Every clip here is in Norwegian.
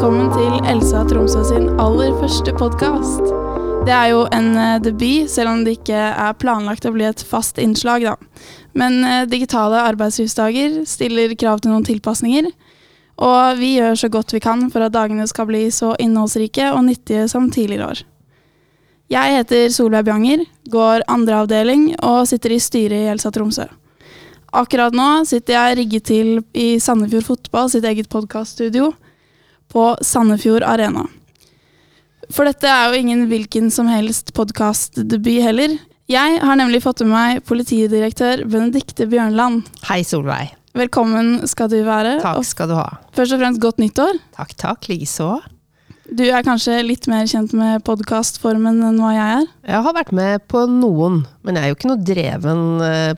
velkommen til Elsa Tromsø sin aller første podkast. Det er jo en eh, debut, selv om det ikke er planlagt å bli et fast innslag, da. Men eh, digitale arbeidslivsdager stiller krav til noen tilpasninger. Og vi gjør så godt vi kan for at dagene skal bli så innholdsrike og nyttige som tidligere år. Jeg heter Solveig Bjanger, går andre avdeling og sitter i styret i Elsa Tromsø. Akkurat nå sitter jeg rigget til i Sandefjord Fotball sitt eget podkaststudio på Sandefjord Arena. For dette er jo ingen hvilken som helst podkastdebut heller. Jeg har nemlig fått med meg politidirektør Benedikte Bjørnland. Hei, Solveig. Velkommen skal du være. Takk skal du ha. Først og fremst godt nyttår. Takk, takk. Likeså. Du er kanskje litt mer kjent med podkastformen enn hva jeg er? Jeg har vært med på noen, men jeg er jo ikke noe dreven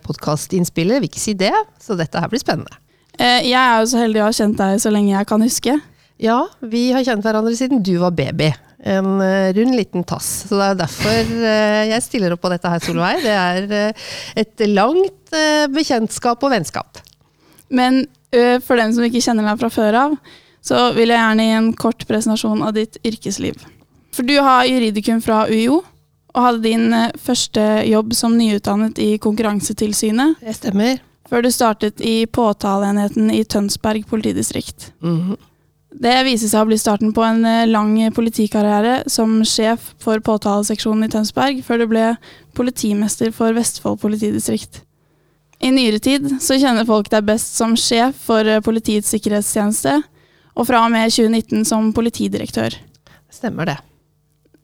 podkastinnspiller, vil ikke si det. Så dette her blir spennende. Eh, Jeg er jo så heldig å ha kjent deg så lenge jeg kan huske. Ja, vi har kjent hverandre siden du var baby. En eh, rund liten tass. Så det er derfor eh, jeg stiller opp på dette her, Solveig. Det er eh, et langt bekjentskap og vennskap. Men for dem som ikke kjenner deg fra før av, så vil jeg gjerne gi en kort presentasjon av ditt yrkesliv. For du har juridikum fra UiO, og hadde din første jobb som nyutdannet i Konkurransetilsynet, Det stemmer. før du startet i påtaleenheten i Tønsberg politidistrikt. Mhm. Det viser seg å bli starten på en lang politikarriere som sjef for påtaleseksjonen i Tønsberg, før du ble politimester for Vestfold politidistrikt. I nyere tid så kjenner folk deg best som sjef for Politiets sikkerhetstjeneste, og fra og med 2019 som politidirektør. Stemmer det.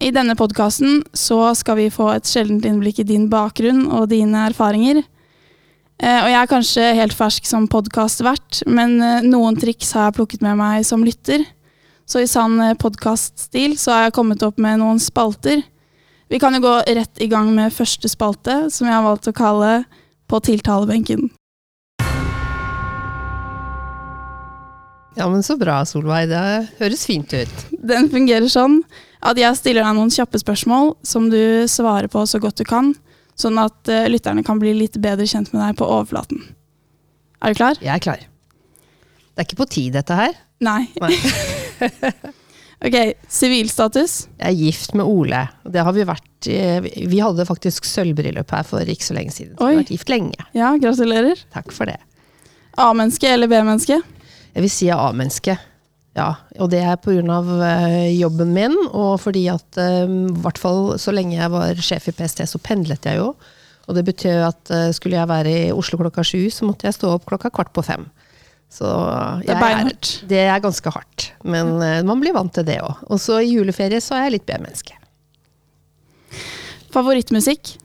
I denne podkasten så skal vi få et sjeldent innblikk i din bakgrunn og dine erfaringer. Eh, og jeg er kanskje helt fersk som podkastvert, men eh, noen triks har jeg plukket med meg som lytter. Så i sann eh, podkaststil så har jeg kommet opp med noen spalter. Vi kan jo gå rett i gang med første spalte, som jeg har valgt å kalle På tiltalebenken. Ja, men så bra, Solveig. Det høres fint ut. Den fungerer sånn at jeg stiller deg noen kjappe spørsmål som du svarer på så godt du kan, sånn at uh, lytterne kan bli litt bedre kjent med deg på overflaten. Er du klar? Jeg er klar. Det er ikke på tid, dette her. Nei. Nei. Ok, sivilstatus. Jeg er gift med Ole. Det har vi vært Vi hadde faktisk sølvbryllup her for ikke så lenge siden. Så vi har vært gift lenge. Ja, gratulerer. Takk for det. A-menneske eller B-menneske? Jeg vil si A-menneske. Ja, og det er pga. Uh, jobben min, og fordi at eh, i hvert fall så lenge jeg var sjef i PST, så pendlet jeg jo. Og det betyr at eh, skulle jeg være i Oslo klokka sju, så måtte jeg stå opp klokka kvart på fem. Så Det er er, det er ganske hardt. Men eh, man blir vant til det òg. Og så i juleferie så er jeg litt bedre menneske. Favorittmusikk?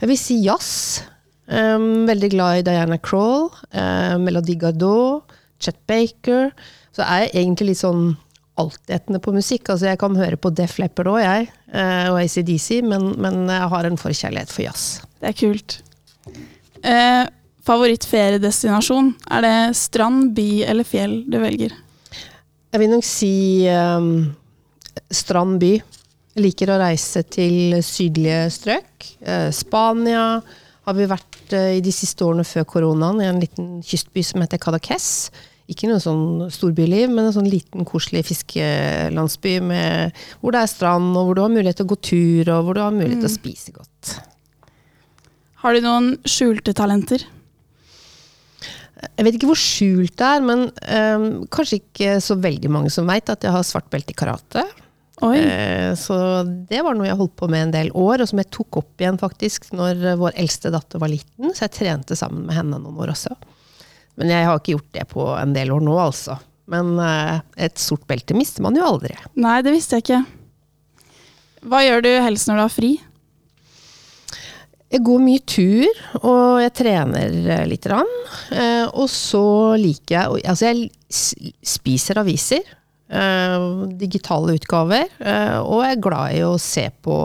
Jeg vil si jazz. Um, veldig glad i Diana Crawl, uh, Melody Gardot, Chet Baker. Så er jeg egentlig litt sånn altetende på musikk. Altså jeg kan høre på Def Leppard òg, jeg, uh, og ACDC, men, men jeg har en forkjærlighet for jazz. Det er kult. Eh, Favorittferiedestinasjon? Er det strand, by eller fjell du velger? Jeg vil nok si um, Strand by. Jeg liker å reise til sydlige strøk. Eh, Spania har vi vært eh, i de siste årene før koronaen, i en liten kystby som heter Cadaqués. Ikke noe sånn storbyliv, men en sånn liten, koselig fiskelandsby med, hvor det er strand, og hvor du har mulighet til å gå tur, og hvor du har mulighet til å spise godt. Har du noen skjulte talenter? Jeg vet ikke hvor skjult det er, men um, kanskje ikke så veldig mange som veit at jeg har svart belte i karate. Eh, Så det var noe jeg holdt på med en del år, og som jeg tok opp igjen faktisk når vår eldste datter var liten. Så jeg trente sammen med henne noen år også. Men jeg har ikke gjort det på en del år nå, altså. Men eh, et sort belte mister man jo aldri. nei, det visste jeg ikke. Hva gjør du helst når du har fri? Jeg går mye tur, og jeg trener litt lite grann. Eh, og så liker jeg Altså, jeg spiser aviser. eh, digitale utgaver. eh, og jeg er glad i å se på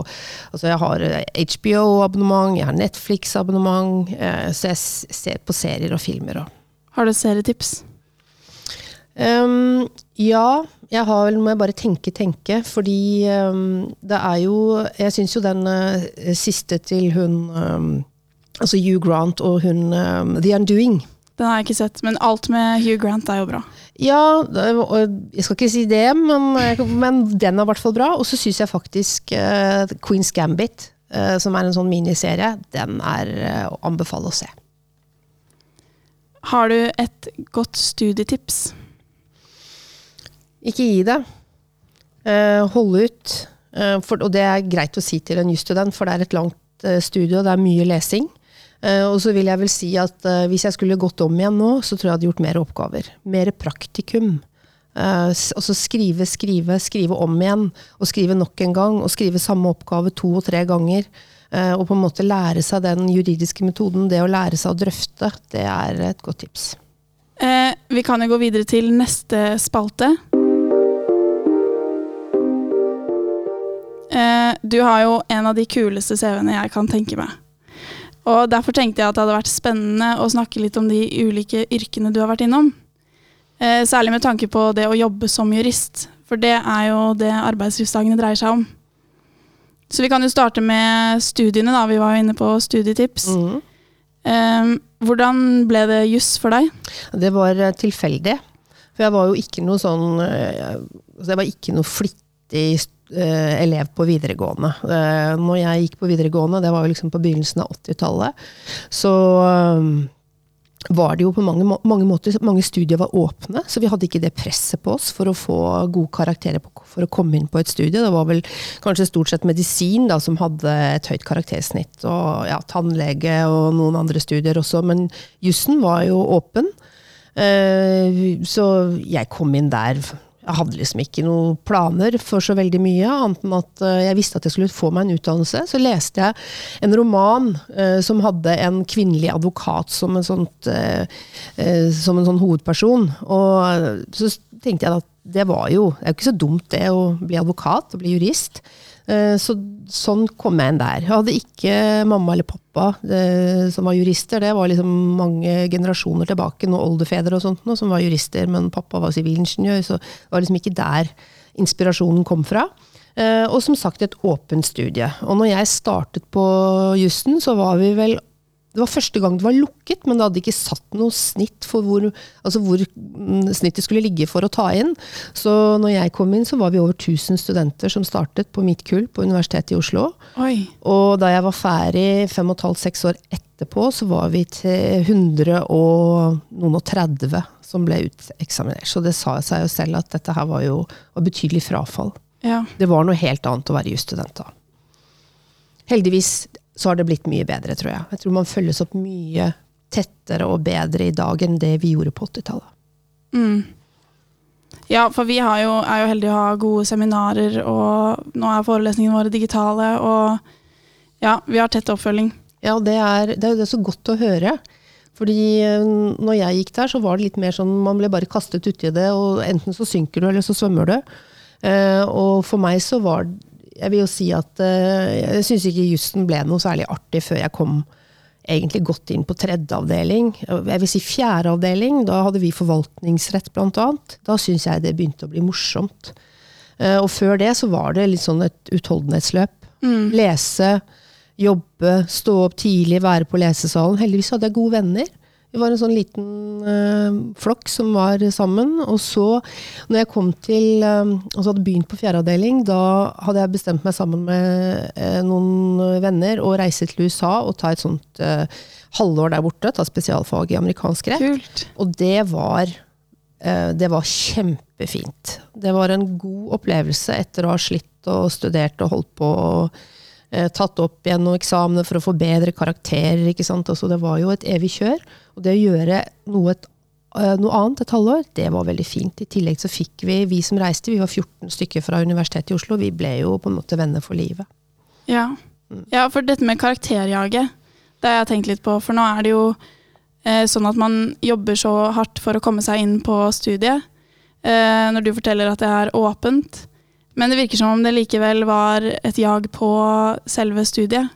Altså, jeg har eh, HBO-abonnement, jeg har Netflix-abonnement, eh, så jeg ser på serier og filmer og Har du serietips? Um, ja, jeg har vel, må jeg bare tenke, tenke. Fordi um, det er jo Jeg syns jo den uh, siste til hun um, Altså Hugh Grant og hun The Undoing. Den har jeg ikke sett, men alt med Hugh Grant er jo bra. Ja, jeg skal ikke si det, men, men den er i hvert fall bra. Og så syns jeg faktisk uh, Queen's Gambit, uh, som er en sånn miniserie, den er å anbefale å se. Har du et godt studietips? Ikke gi det. Eh, hold ut. Eh, for, og det er greit å si til en jusstudent, for det er et langt eh, studie, og det er mye lesing. Eh, og så vil jeg vel si at eh, hvis jeg skulle gått om igjen nå, så tror jeg jeg hadde gjort mer oppgaver. Mer praktikum. Eh, og så skrive, skrive, skrive om igjen. Og skrive nok en gang. Og skrive samme oppgave to og tre ganger. Eh, og på en måte lære seg den juridiske metoden. Det å lære seg å drøfte, det er et godt tips. Eh, vi kan jo gå videre til neste spalte. Eh, du har jo en av de kuleste CV-ene jeg kan tenke meg. Og Derfor tenkte jeg at det hadde vært spennende å snakke litt om de ulike yrkene du har vært innom. Eh, særlig med tanke på det å jobbe som jurist, for det er jo det arbeidslivsdagene dreier seg om. Så vi kan jo starte med studiene, da. Vi var jo inne på studietips. Mm. Um, hvordan ble det juss for deg? Det var eh, tilfeldig. For jeg var jo ikke noe sånn eh, altså Jeg var ikke noe flittig eh, elev på videregående. Når jeg gikk på videregående, det var jo liksom på begynnelsen av 80-tallet, så var det jo på mange, mange måter Mange studier var åpne, så vi hadde ikke det presset på oss for å få gode karakterer på, for å komme inn på et studie. Det var vel kanskje stort sett medisin da, som hadde et høyt karaktersnitt, og ja, tannlege og noen andre studier også, men jussen var jo åpen. Eh, så jeg kom inn der. Jeg hadde liksom ikke noen planer for så veldig mye, annet enn at eh, jeg visste at jeg skulle få meg en utdannelse. Så leste jeg en roman eh, som hadde en kvinnelig advokat som en, sånt, eh, eh, som en sånn hovedperson. Og så tenkte jeg at det var jo Det er jo ikke så dumt det å bli advokat og bli jurist. Eh, Så sånn kom jeg inn der. Jeg hadde ikke mamma eller pappa det, som var jurister. Det var liksom mange generasjoner tilbake, noen oldefedre og sånt, noe, som var jurister, men pappa var sivilingeniør, så det var liksom ikke der inspirasjonen kom fra. Eh, Og som sagt et åpent studie. Og når jeg startet på jussen, så var vi vel det var første gang det var lukket, men det hadde ikke satt noe snitt for hvor, altså hvor mm, snittet skulle ligge for å ta inn. Så når jeg kom inn, så var vi over 1000 studenter som startet på mitt kull på Universitetet i Oslo. Oi. Og da jeg var ferdig fem og et halvt, seks år etterpå, så var vi til 100 og noen og 30 som ble uteksaminert. Så det sa seg jo selv at dette her var jo var betydelig frafall. Ja. Det var noe helt annet å være jusstudent da. Heldigvis så har det blitt mye bedre, tror jeg. Jeg tror man følges opp mye tettere og bedre i dag enn det vi gjorde på 80-tallet. Mm. Ja, for vi har jo, er jo heldige å ha gode seminarer, og nå er forelesningene våre digitale, og ja, vi har tett oppfølging. Ja, det er, det er jo det så godt å høre. Fordi eh, når jeg gikk der, så var det litt mer sånn man ble bare kastet uti det, og enten så synker du, eller så svømmer du. Eh, og for meg så var Jeg vil jo si at eh, jeg syns ikke jussen ble noe særlig artig før jeg kom egentlig godt inn på tredje avdeling. Jeg vil si fjerde avdeling. Da hadde vi forvaltningsrett, blant annet. Da syns jeg det begynte å bli morsomt. Eh, og før det så var det litt sånn et utholdenhetsløp. Mm. Lese, jobbe, stå opp tidlig, være på lesesalen. Heldigvis hadde jeg gode venner. Vi var en sånn liten eh, flokk som var sammen. Og så, når jeg kom til eh, og så hadde begynt på fjerde avdeling, da hadde jeg bestemt meg sammen med eh, noen venner å reise til USA og ta et sånt halvår der borte, ta spesialfag i amerikansk rett. Kult. Og det var, det var kjempefint. Det var en god opplevelse etter å ha slitt og studert og holdt på og tatt opp igjen noen eksamener for å få bedre karakterer. ikke sant? Altså, det var jo et evig kjør. Og det å gjøre noe, et, eh, noe annet et halvår, det var veldig fint. I tillegg så fikk vi, vi som reiste, vi var 14 stykker fra Universitetet i Oslo, vi ble jo på en måte venner for livet. Ja. ja, for dette med karakterjaget, det har jeg tenkt litt på. For nå er det jo eh, sånn at man jobber så hardt for å komme seg inn på studiet. Eh, når du forteller at det er åpent. Men det virker som om det likevel var et jag på selve studiet.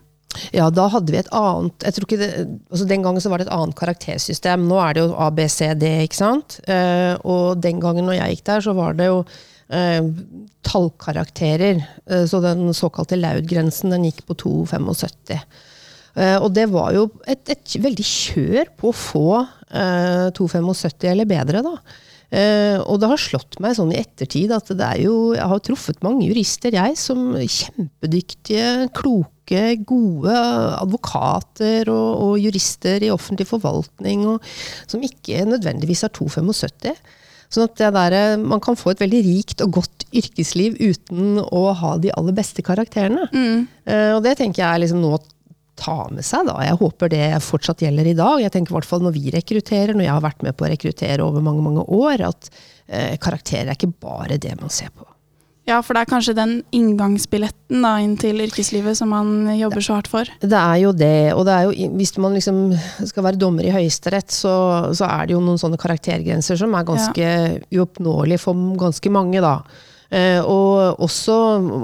Ja, da hadde vi et annet jeg tror ikke det, altså Den gangen så var det et annet karaktersystem. Nå er det jo A, B, C, D, ikke sant? Eh, og den gangen når jeg gikk der, så var det jo eh, tallkarakterer. Eh, så den såkalte Laud-grensen, den gikk på 2,75. Eh, og det var jo et, et veldig kjør på å få eh, 275 eller bedre, da. Eh, og det har slått meg sånn i ettertid at det er jo Jeg har truffet mange jurister, jeg, som kjempedyktige, kloke, gode advokater og, og jurister i offentlig forvaltning, og, som ikke nødvendigvis har 275. Sånn at der, man kan få et veldig rikt og godt yrkesliv uten å ha de aller beste karakterene. Mm. Uh, og det tenker jeg er liksom noe å ta med seg. da. Jeg håper det fortsatt gjelder i dag. Jeg tenker i hvert fall Når vi rekrutterer, når jeg har vært med på å rekruttere over mange mange år, at eh, karakterer er ikke bare det man ser på. Ja, for det er kanskje den inngangsbilletten da, inn til yrkeslivet som man jobber så hardt for. Det er jo det. Og det er jo, hvis man liksom skal være dommer i Høyesterett, så, så er det jo noen sånne karaktergrenser som er ganske uoppnåelige for ganske mange, da. Eh, og også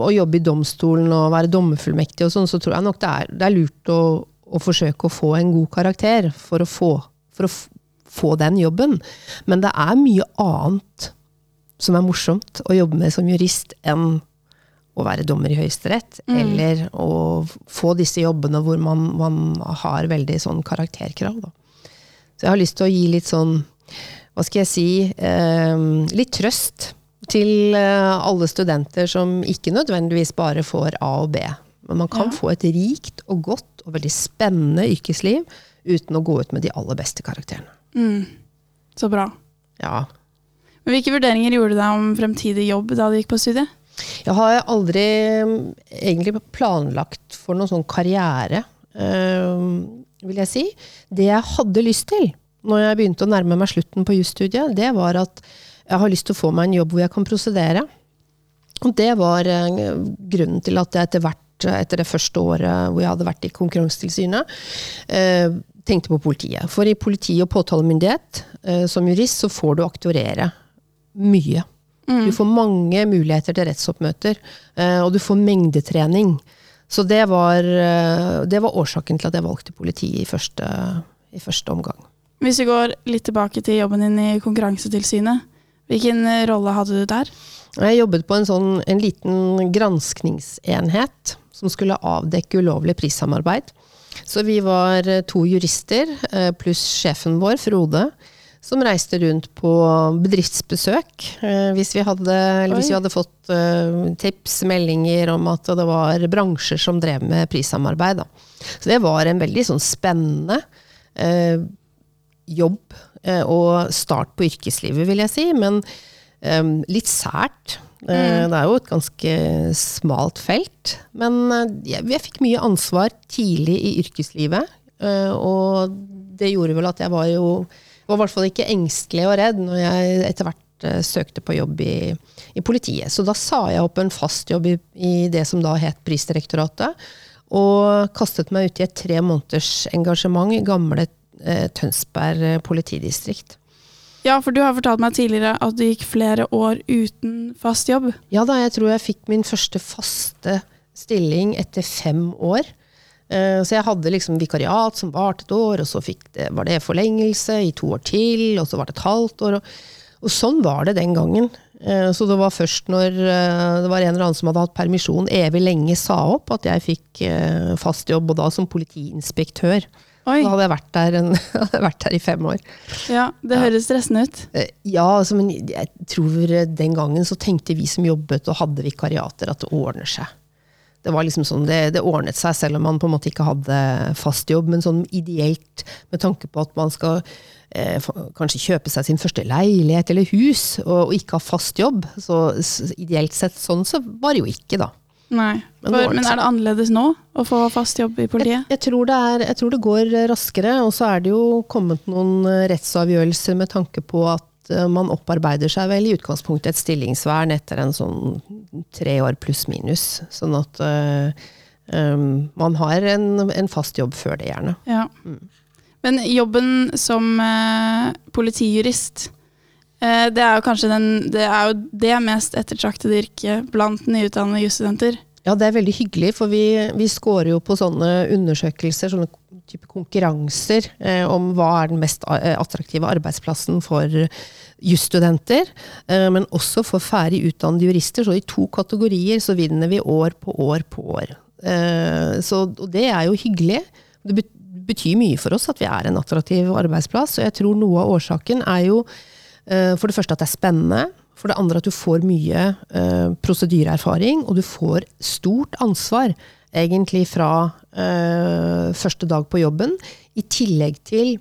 å jobbe i domstolen og være dommerfullmektig og sånn, så tror jeg nok det er, det er lurt å, å, forsøke å få en god karakter for å få, for å få den jobben. Men det er mye annet som er morsomt å jobbe med som jurist, enn å være dommer i Høyesterett. Mm. Eller å få disse jobbene hvor man, man har veldig sånn karakterkrav. Da. Så jeg har lyst til å gi litt sånn, hva skal jeg si, eh, litt trøst til eh, alle studenter som ikke nødvendigvis bare får A og B. Men man kan ja. få et rikt og godt og veldig spennende yrkesliv uten å gå ut med de aller beste karakterene. Mm. Så bra. Ja, men hvilke vurderinger gjorde du deg om fremtidig jobb da du gikk på studiet? Jeg har aldri mm, egentlig planlagt for noen sånn karriere, øh, vil jeg si. Det jeg hadde lyst til når jeg begynte å nærme meg slutten på jusstudiet, det var at jeg har lyst til å få meg en jobb hvor jeg kan prosedere. Og det var øh, grunnen til at jeg etter hvert, etter det første året hvor jeg hadde vært i Konkurransetilsynet, øh, tenkte på politiet. For i politi og påtalemyndighet, som jurist, så får du aktorere mye. Mm. Du får mange muligheter til rettsoppmøter, eh, og du får mengdetrening. Så det var, eh, det var årsaken til at jeg valgte politiet i første, i første omgang. Hvis vi går litt tilbake til jobben din i Konkurransetilsynet, hvilken rolle hadde du der? Jeg jobbet på en, sånn, en liten granskningsenhet som skulle avdekke ulovlig prissamarbeid. Så vi var to jurister eh, pluss sjefen vår, Frode som reiste rundt på bedriftsbesøk. Eh, hvis, vi hadde, hvis vi hadde, fått tips, meldinger om at det var bransjer som drev med prissamarbeid. Da. Så det var en veldig sånn spennende jobb og start på yrkeslivet, vil jeg si. Men um, litt sært. Mm. Det er jo et ganske smalt felt. Men jeg, jeg fikk mye ansvar tidlig i yrkeslivet. og det gjorde vel at jeg var jo var i hvert fall ikke engstelig og redd når jeg etter hvert søkte på jobb i, i, politiet. Så da sa jeg opp en fast jobb i, i det som da het Prisdirektoratet. Og kastet meg ut i et tre måneders engasjement i gamle Tønsberg eh, politidistrikt. Ja, for du har fortalt meg tidligere at du gikk flere år uten fast jobb. Ja da, jeg tror jeg fikk min første faste stilling etter fem år. Eh, så jeg hadde liksom vikariat som varte et år, og så det, var det forlengelse i to år til, og så var det et halvt år. Og, og sånn var det den gangen. Eh, så det var først når eh, det var en eller annen som hadde hatt permisjon evig lenge, sa opp, at jeg fikk fast jobb, og da som politiinspektør. Oi. Da hadde jeg vært der, en, vært der i fem år. Ja, Det høres stressende ut. Ja, altså, men jeg tror den gangen så tenkte vi som jobbet og hadde vikariater, at det ordner seg det var liksom sånn, det, det, ordnet seg, selv om man på en måte ikke hadde fast jobb. Men sånn ideelt, med tanke på at man skal eh, kanskje kjøpe seg sin første leilighet eller hus, og, og ikke ha fast jobb. Så, så, ideelt sett sånn så var det jo ikke, da. Nei, men, For, men er det annerledes nå å få fast jobb i politiet? Jeg, jeg, tror er, jeg, tror det går raskere, og så er det jo kommet noen rettsavgjørelser med tanke på at Eh, man opparbeider seg vel i utgangspunktet et stillingsvern etter en sånn tre år pluss minus. Sånn at øh, man har en, en, fast jobb før det, gjerne. Ja. Mm. Men jobben som øh, politijurist, det er jo kanskje den, det, jo det mest ettertraktede yrket blant nyutdannede jusstudenter? Ja, det er veldig hyggelig, for vi, vi scorer jo på sånne undersøkelser, sånne type konkurranser eh, om hva er den mest attraktive arbeidsplassen for jusstudenter, eh, men også for ferdig utdannede jurister. Så i to kategorier så vinner vi år på år på år. Eh, så, og det er jo hyggelig, Det betyr mye for oss at vi er en attraktiv arbeidsplass, og jeg tror noe av årsaken er jo eh, for det første at det er spennende. For det andre at du får mye eh, prosedyreerfaring, og du får stort ansvar egentlig fra eh, første dag på jobben. I tillegg til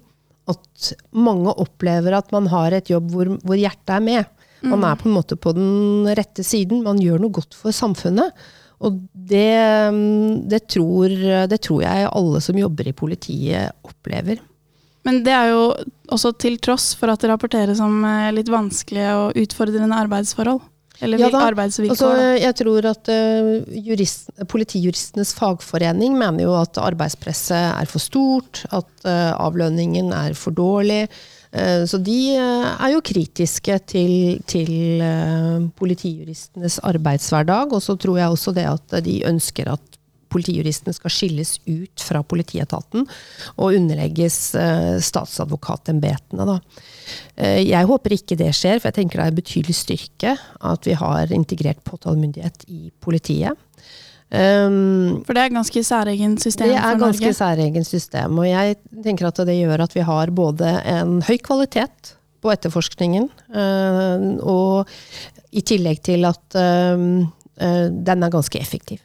at mange opplever at man har et jobb hvor, hvor hjertet er med. Man er på en måte på den rette siden. Man gjør noe godt for samfunnet. Og det, mm, det, tror, det tror jeg alle som jobber i politiet opplever. Men det er jo også til tross for at det rapporteres om eh, litt vanskelige og utfordrende arbeidsforhold. Eller Ja arbeidsvilkår. Altså, jeg tror at eh, jurist, Politijuristenes fagforening mener jo at arbeidspresset er for stort, at eh, avlønningen er for dårlig. Så de er jo kritiske til, til politijuristenes arbeidshverdag. Og så tror jeg også det at de ønsker at politijuristene skal skilles ut fra politietaten og underlegges eh, statsadvokatembetene. Da. Eh, jeg håper ikke det skjer, for jeg tenker det er betydelig styrke at vi har integrert påtalemyndighet i politiet. Um, For det er et ganske særegen system for Norge? det er ganske Norge. særegen system, og jeg tenker at det gjør at vi har både en høy kvalitet på etterforskningen, eh, og i tillegg til at eh, eh, den er ganske effektiv.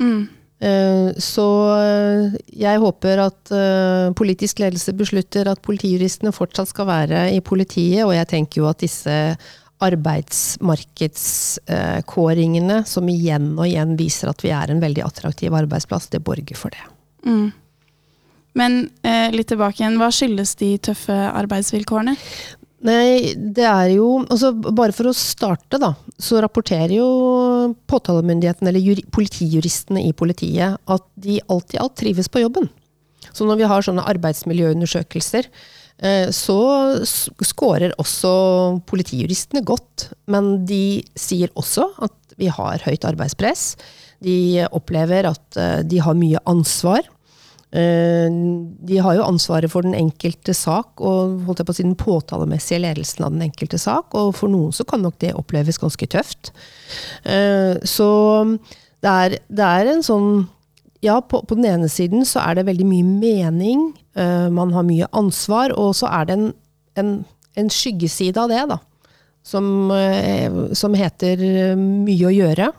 Mm. Eh, Så eh, jeg håper at eh, politisk ledelse beslutter at politijuristene fortsatt skal være i politiet, og jeg tenker jo at disse arbeidsmarkedskåringene, som igjen og igjen viser at vi er en veldig attraktiv arbeidsplass, det borger for det. Mm. Men eh, litt tilbake igjen, hva skyldes de tøffe arbeidsvilkårene? Nei, det er jo altså Bare for å starte, da, så rapporterer jo påtalemyndigheten, eller juri, politijuristene i politiet, at de alt i alt trives på jobben. Så når vi har sånne arbeidsmiljøundersøkelser, eh, så scorer også politijuristene godt. Men de sier også at vi har høyt arbeidspress. De opplever at eh, de har mye ansvar. Eh, De har jo ansvaret for den enkelte sak, og holdt jeg på å si, den påtalemessige ledelsen av den enkelte sak. Og for noen så kan nok det oppleves ganske tøft. Eh, Så det er, det er en sånn Ja, på, på den ene siden så er det veldig mye mening, eh, man har mye ansvar, og så er det en, en, en skyggeside av det, da. Som, som heter mye å gjøre.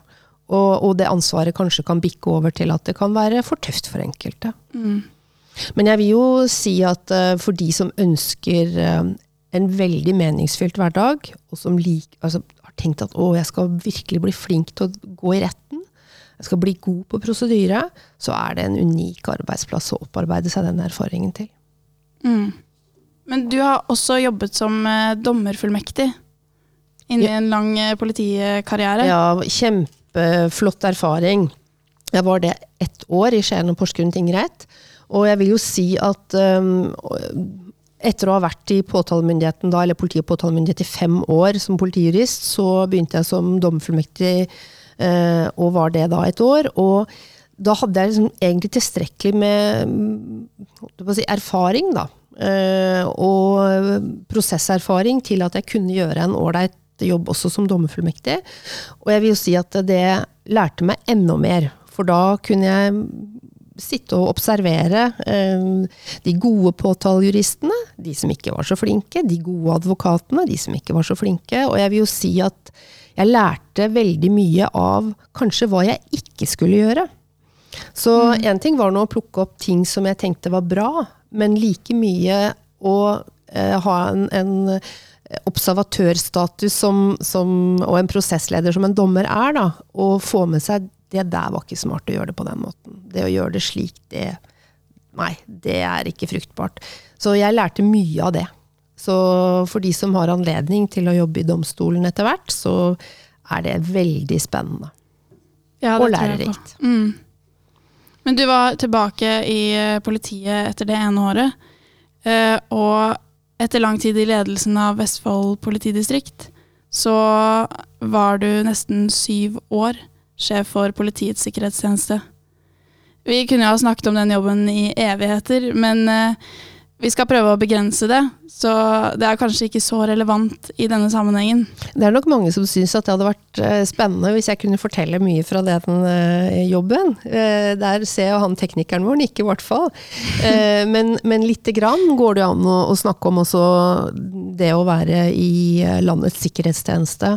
Og, og det ansvaret kanskje kan bikke over til at det kan være for tøft for enkelte. Mm. Men jeg vil jo si at eh, for de som ønsker eh, en veldig meningsfylt hverdag, og som lik, altså, har tenkt at å, jeg skal virkelig bli flink til å gå i retten, jeg skal bli god på prosedyre, så er det en unik arbeidsplass å opparbeide seg den erfaringen til. Mm. Men du har også jobbet som eh, dommerfullmektig inni Ja. en lang politikarriere. Ja, kjempeflott erfaring. Jeg var det ett år i Skien og Porsgrunn tingrett. Og jeg vil jo si at um, etter å ha vært i påtalemyndigheten da, eller politi og påtalemyndighet i fem år som politijurist, så begynte jeg som dommerfullmektig uh, og var det da et år. Og da hadde jeg liksom egentlig tilstrekkelig med si, erfaring, da. Uh, og prosesserfaring til at jeg kunne gjøre en ålreit jobb også som dommerfullmektig. Og jeg vil jo si at det lærte meg enda mer. For da kunne jeg sitte og observere eh, de gode påtalejuristene, de som ikke var så flinke, de gode advokatene, de som ikke var så flinke. Og jeg vil jo si at jeg lærte veldig mye av kanskje hva jeg ikke skulle gjøre. Så én ting var nå å plukke opp ting som jeg tenkte var bra, men like mye å eh, ha en, en observatørstatus som, som, og en prosessleder som en dommer er, da, og få med seg det der var ikke smart å gjøre det på den måten. Det å gjøre det slik, det Nei, det er ikke fruktbart. Så jeg lærte mye av det. Så for de som har anledning til å jobbe i domstolen etter hvert, så er det veldig spennende. Ja, Og lærerikt. Mm. Men du var tilbake i eh, politiet etter det ene året. eh, Og etter lang tid i ledelsen av Vestfold politidistrikt, så var du nesten syv år sjef for Politiets sikkerhetstjeneste. Vi kunne jo ha snakket om den jobben i evigheter, men eh, vi skal prøve å begrense det, så det er kanskje ikke så relevant i denne sammenhengen. Det er nok mange som syns at det hadde vært eh, spennende hvis jeg kunne fortelle mye fra den eh, jobben. Eh, der ser jeg han teknikeren vår nikke, i hvert fall. Men, men lite grann går det an å, å snakke om også det å være i landets sikkerhetstjeneste.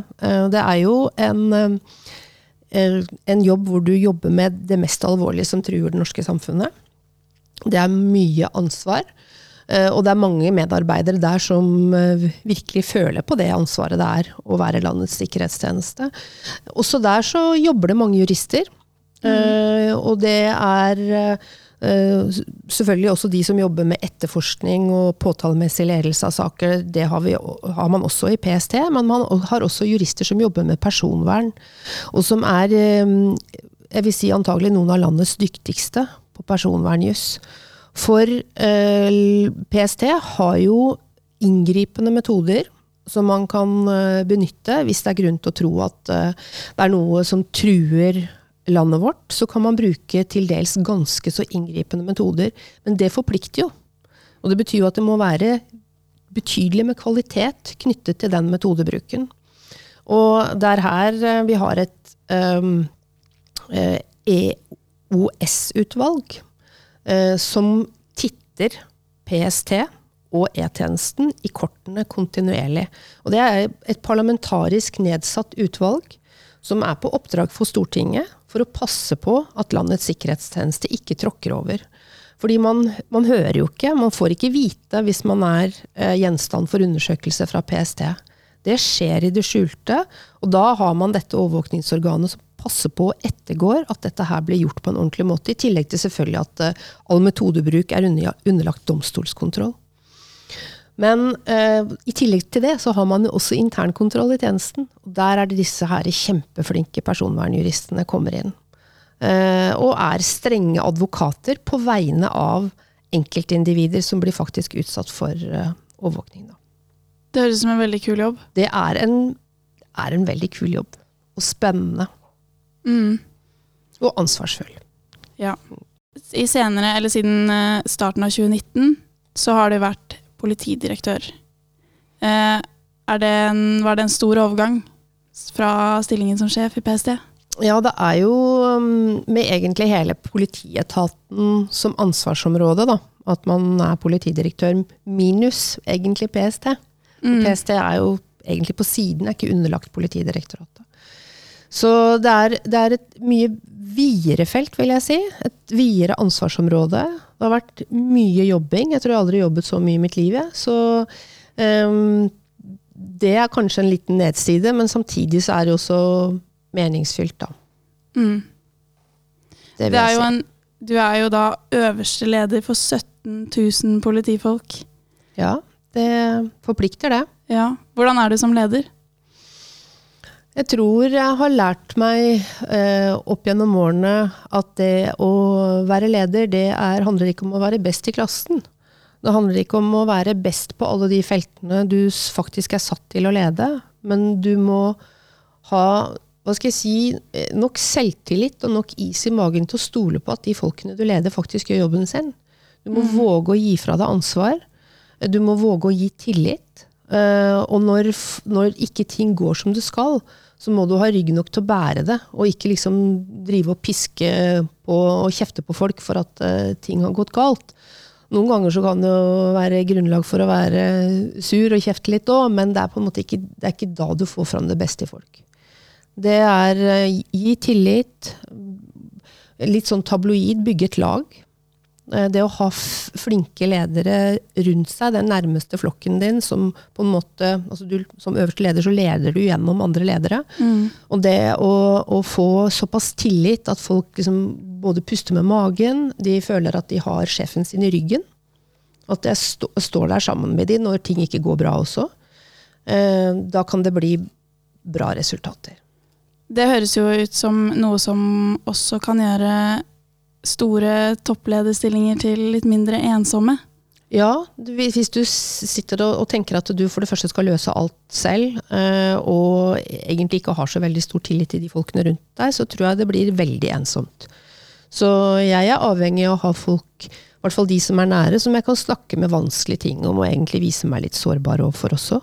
Det er jo en, en jobb hvor du jobber med det mest alvorlige som truer det norske samfunnet. Det er mye ansvar. Eh, og det er mange medarbeidere der som eh, virkelig føler på det ansvaret det er å være landets sikkerhetstjeneste. Også der så jobber det mange jurister. Mm. Og det er selvfølgelig også de som jobber med etterforskning og påtalemessig ledelse av saker. Det har, vi, har, man også i PST, men man har også jurister som jobber med personvern. Og som er, jeg vil si antagelig noen av landets dyktigste på personvernjuss. For eh, PST har jo inngripende metoder som man kan eh, benytte hvis det er grunn til å tro at eh, det er noe som truer landet vårt. Så kan man bruke til dels ganske så inngripende metoder. Men det forplikter jo. Og det betyr jo at det må være betydelig med kvalitet knyttet til den metodebruken. Og det er her vi har et um, EOS-utvalg Eh, som titter PST og E-tjenesten i kortene kontinuerlig. Og det er et parlamentarisk nedsatt utvalg som er på oppdrag for Stortinget for å passe på at landets sikkerhetstjeneste ikke tråkker over. Fordi man, man hører jo ikke, man får ikke vite hvis man er eh, gjenstand for undersøkelse fra PST. Det skjer i det skjulte, og da har man dette overvåkningsorganet som passe på og ettergår at dette her blir gjort på en ordentlig måte. I tillegg til selvfølgelig at uh, all metodebruk er underlagt domstolskontroll. Men uh, i tillegg til det så har man jo også internkontroll i tjenesten. og Der er det disse her kjempeflinke personvernjuristene kommer inn. Uh, og er strenge advokater på vegne av enkeltindivider som blir faktisk utsatt for overvåkning. Da. Det høres ut som en veldig kul jobb. Det er en, er en veldig kul jobb. Og spennende. Mm. Og ansvarsfull. Ja. I senere, eller siden eh, starten av 2019 så har du vært politidirektør. Eh, det en, var det en stor overgang fra stillingen som sjef i PST? Ja, det er jo mm, med egentlig hele politietaten som ansvarsområde, da. At man er politidirektør minus egentlig PST. Mm. PST er jo egentlig på siden, er ikke underlagt Politidirektoratet. Så det er, det er, et mye videre felt, vil jeg si. Et videre ansvarsområde. Det har vært mye jobbing. Jeg tror jeg aldri har jobbet så mye i mitt liv. Så um, det er kanskje en liten nedside, men samtidig så er det også meningsfylt, da. Mm. Det vil jeg si. En, du er jo da øverste leder for 17 000 politifolk. Ja, det forplikter, det. Ja. Hvordan er du som leder? Jeg tror jeg har lært meg eh, opp gjennom årene at det å være leder, det er, handler ikke om å være best i klassen. Det handler ikke om å være best på alle de feltene du faktisk er satt til å lede, men du må ha hva skal jeg si, eh, nok selvtillit og nok is i magen til å stole på at de folkene du leder, faktisk gjør jobben sin. Du må mm. våge å gi fra deg ansvar. Du må våge å gi tillit. Uh, og når, når, ikke ting går som det skal, så må du ha rygg nok til å bære det, og ikke liksom drive og piske på og kjefte på folk for at uh, ting har gått galt. Noen ganger så kan det jo være grunnlag for å være sur og kjefte litt òg, men det er på en måte ikke, det er ikke da du får fram det beste i folk. Det er uh, gi tillit, litt sånn tabloid, bygge et lag. Eh, det å ha flinke ledere rundt seg, den nærmeste flokken din, som på en måte altså du, Som øverste leder så leder du gjennom andre ledere. Mm. Og det å, å, få såpass tillit at folk liksom både puster med magen, de føler at de har sjefen sin i ryggen. At jeg st står der sammen med dem når ting ikke går bra også. Eh, da kan det bli bra resultater. Det høres jo ut som noe som også kan gjøre store topplederstillinger til litt mindre ensomme? Ja, hvis du sitter og tenker at du for det første skal løse alt selv, eh, og egentlig ikke har så veldig stor tillit til de folkene rundt deg, så tror jeg det blir veldig ensomt. Så jeg er avhengig av å ha folk i hvert fall de som er nære, som jeg kan snakke med vanskelige ting om, og egentlig vise meg litt sårbar overfor også.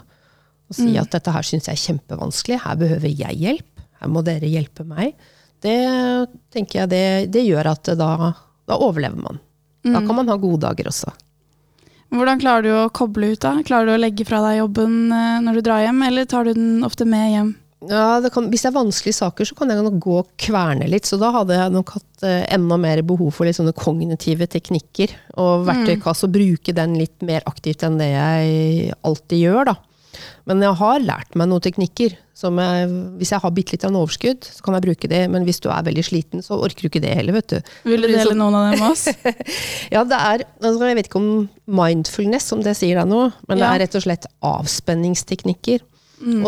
Og si at dette her syns jeg er kjempevanskelig, her behøver jeg hjelp, her må dere hjelpe meg. Det tenker jeg det, det gjør at da, da overlever man. Da kan man ha gode dager også. Hvordan klarer du å koble ut, da? Klarer du å legge fra deg jobben eh, når du drar hjem, eller tar du den ofte med hjem? Ja, det kan, Hvis det er vanskelige saker, så kan jeg nok gå og kverne litt. Så da hadde jeg nok hatt eh, enda mer behov for litt sånne kognitive teknikker. Og verktøykasse, og bruke den litt mer aktivt enn det jeg alltid gjør, da. Men jeg har lært meg noen teknikker. Som jeg, hvis jeg har bitte litt av overskudd, så kan jeg bruke det. Men hvis du er veldig sliten, så orker du ikke det heller, vet du. Vil du dele noen av dem med oss? Ja, det er altså Jeg vet ikke om mindfulness, om det sier deg noe. Men det er rett og slett avspenningsteknikker.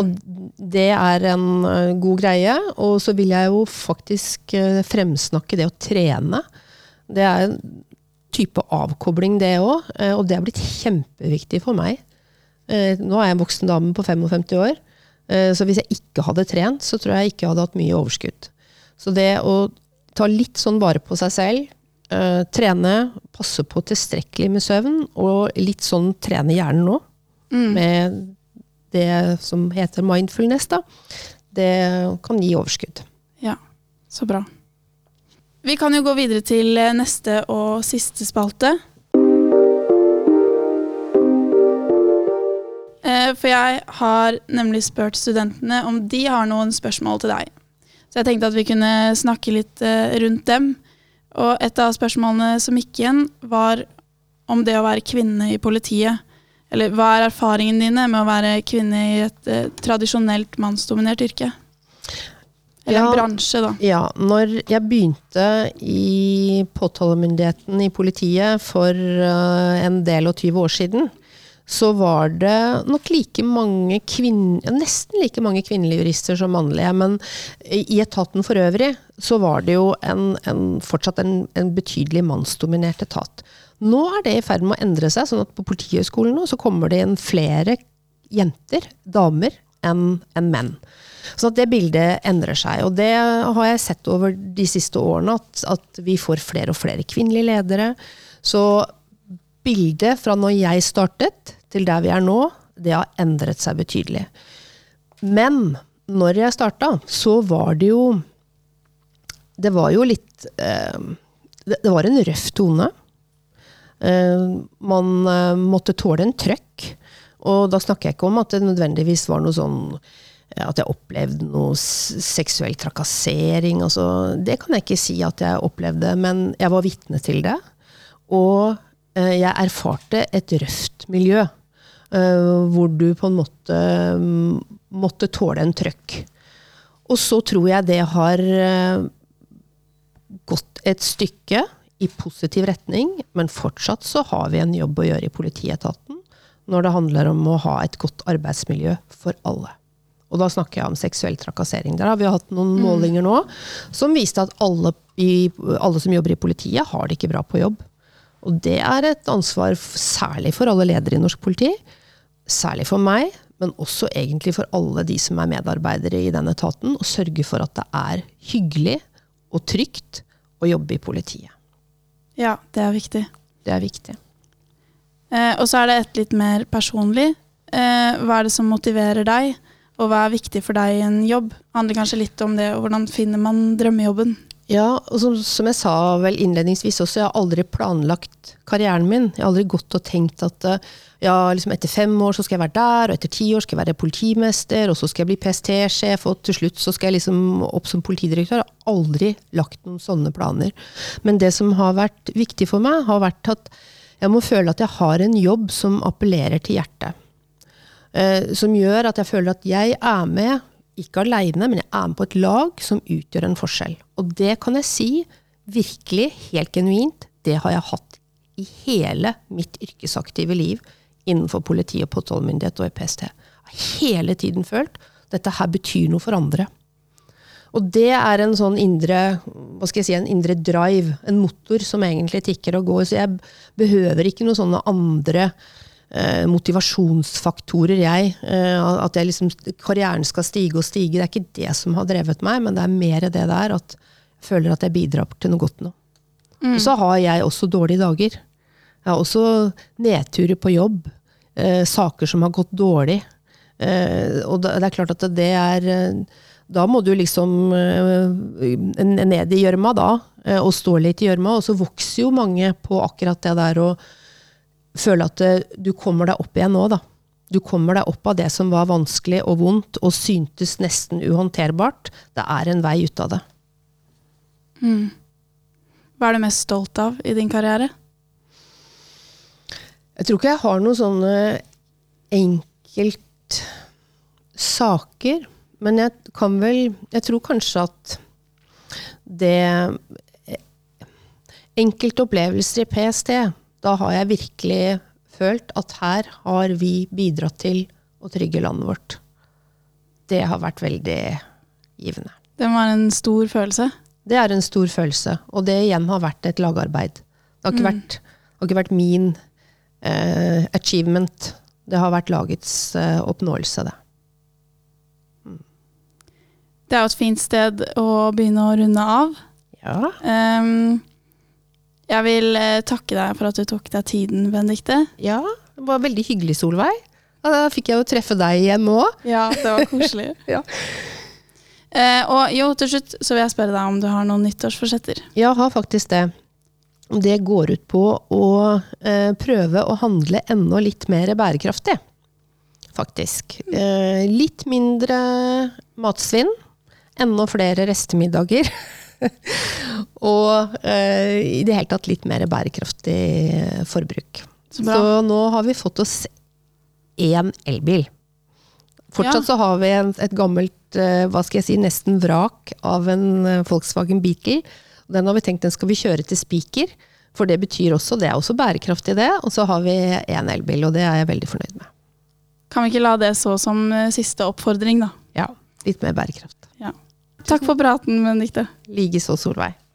Og det er en eh, god greie. Og så vil jeg jo faktisk eh, fremsnakke det å trene. Det er en type avkobling, det òg. Og det har blitt kjempeviktig for meg. Eh, Nå er jeg en voksen dame på 55 år. eh, Så hvis jeg ikke hadde trent, så tror jeg ikke jeg hadde hatt mye overskudd. Så det å ta litt sånn vare på seg selv, eh, trene, passe på tilstrekkelig med søvn, og litt sånn trene hjernen nå, med det som heter mindfulness, da, det kan gi overskudd. Ja, så bra. Vi kan jo gå videre til neste og siste spalte. For jeg har nemlig spurt studentene om de har noen spørsmål til deg. Så jeg tenkte at vi kunne snakke litt eh, rundt dem. Og et av spørsmålene som gikk igjen, var om det å være kvinne i politiet. Eller hva er erfaringene dine med å være kvinne i et eh, tradisjonelt mannsdominert yrke? Eller Ja. en bransje, da. Ja, når jeg begynte i påtalemyndigheten i politiet for uh, en del og 20 år siden, så var det nok like mange kvinner, nesten like mange kvinnelige jurister som mannlige. Men i etaten for øvrig så var det jo en, en, fortsatt en, en betydelig mannsdominert etat. Nå er det i ferd med å endre seg, sånn at på Politihøgskolen nå så kommer det inn flere jenter, damer, enn en menn. Så det bildet endrer seg. Og det har jeg sett over de siste årene, at, at vi får flere og flere kvinnelige ledere. Så bildet fra når jeg startet til der vi er nå, det har endret seg betydelig. Men når jeg starta, så var det jo Det var jo litt eh, det, var en røff tone. Eh, man eh, måtte tåle en trøkk. Og da snakker jeg ikke om at det nødvendigvis var noe sånn at jeg opplevde noe seksuell trakassering. Altså, det kan jeg ikke si at jeg opplevde, men jeg var vitne til det. Og jeg erfarte et røft miljø, hvor du på en måte mm, måtte tåle en trøkk. Og så tror jeg det har eh, gått et stykke i positiv retning, men fortsatt så har vi en jobb å gjøre i politietaten når det handler om å ha et godt arbeidsmiljø for alle. Og da snakker jeg om seksuell trakassering. Der har vi hatt noen målinger nå som viste at alle, i, alle som jobber i politiet, har det ikke bra på jobb. Og det er et ansvar særlig for alle ledere i norsk politi. Særlig for meg, men også egentlig for alle de som er medarbeidere i den etaten. Å sørge for at det er hyggelig og trygt å jobbe i politiet. Ja, det er viktig. Det er viktig. Eh, og så er det et litt mer personlig. Eh, hva er det som motiverer deg, og hva er viktig for deg i en jobb? handler kanskje litt om det, og hvordan finner man drømmejobben? Ja, og som, som jeg sa vel innledningsvis også, jeg har aldri planlagt karrieren min. Jeg har aldri gått og tenkt at eh, ja, liksom etter fem år så skal jeg være der, og etter ti år skal jeg være politimester, og så skal jeg bli PST-sjef, og til slutt så skal jeg liksom opp som politidirektør. Jeg har aldri lagt noen sånne planer. Men det som har vært viktig for meg, har vært at jeg må føle at jeg har en jobb som appellerer til hjertet. Eh, som gjør at jeg føler at jeg er med, ikke aleine, men jeg er med på et lag som utgjør en forskjell. Og det kan jeg si virkelig, helt genuint, det har jeg hatt i hele mitt yrkesaktive liv innenfor politi og påtalemyndighet og i PST. Jeg har hele tiden følt dette her betyr noe for andre. Og det er en sånn indre hva skal jeg si, en indre drive, en motor som egentlig tikker og går. Så jeg behøver ikke noen sånne andre motivasjonsfaktorer, jeg. Eh, at jeg liksom, karrieren skal stige og stige. Det er ikke det som har drevet meg, men det er mer det der at jeg føler at jeg bidrar til noe godt nå. Og så har jeg også dårlige dager. Jeg har også nedturer på jobb. Eh, saker som har gått dårlig. Eh, og det, er klart at det er eh, Da må du liksom eh, ned i gjørma da, eh, og stå litt i gjørma. Og så vokser jo mange på akkurat det der å føle at eh, du kommer deg opp igjen nå, da. Du kommer deg opp av det som var vanskelig og vondt og syntes nesten uhåndterbart. Det er en vei ut av det. Hva er du mest stolt av i din karriere? Jeg tror ikke jeg har noen sånne enkelt saker, men jeg kan vel Jeg tror kanskje at det Enkelte opplevelser i PST, da har jeg virkelig følt at her har vi bidratt til å trygge landet vårt. Det har vært veldig givende. Det var en stor følelse. Det er en stor følelse, og det igjen har vært et lagarbeid. Det har ikke, vært, det har ikke vært min eh, achievement. Det har vært lagets eh, oppnåelse, det. Det er jo et fint sted å begynne å runde av. Ja. Ehm, jeg vil eh, takke deg for at du tok deg tiden, Benedikte. ja, det var veldig hyggelig, Solveig. Ja, da fikk jeg jo treffe deg igjen nå. Ja, det var koselig. Ja. Eh, og jo, til slutt så vil jeg spørre deg om du har noen nyttårsforsetter. Ja, har faktisk det. Det går ut på å eh, prøve å handle enda litt mer bærekraftig, faktisk. Eh, litt mindre matsvinn, enda flere restemiddager. og eh, i det hele tatt litt mer bærekraftig forbruk. Så Så, nå har vi fått oss én elbil. Fortsatt Ja. så har vi en, et gammelt, eh, hva skal jeg si, nesten vrak av en eh, Volkswagen Beetle. Den har vi tenkt den skal vi kjøre til Spiker, for det betyr også, det er også bærekraftig det. Og så har vi én elbil, og det er jeg veldig fornøyd med. Kan vi ikke la det så som eh, siste oppfordring, da? Ja, litt mer bærekraft. Takk for praten, Benedicte. Likeså, Solveig.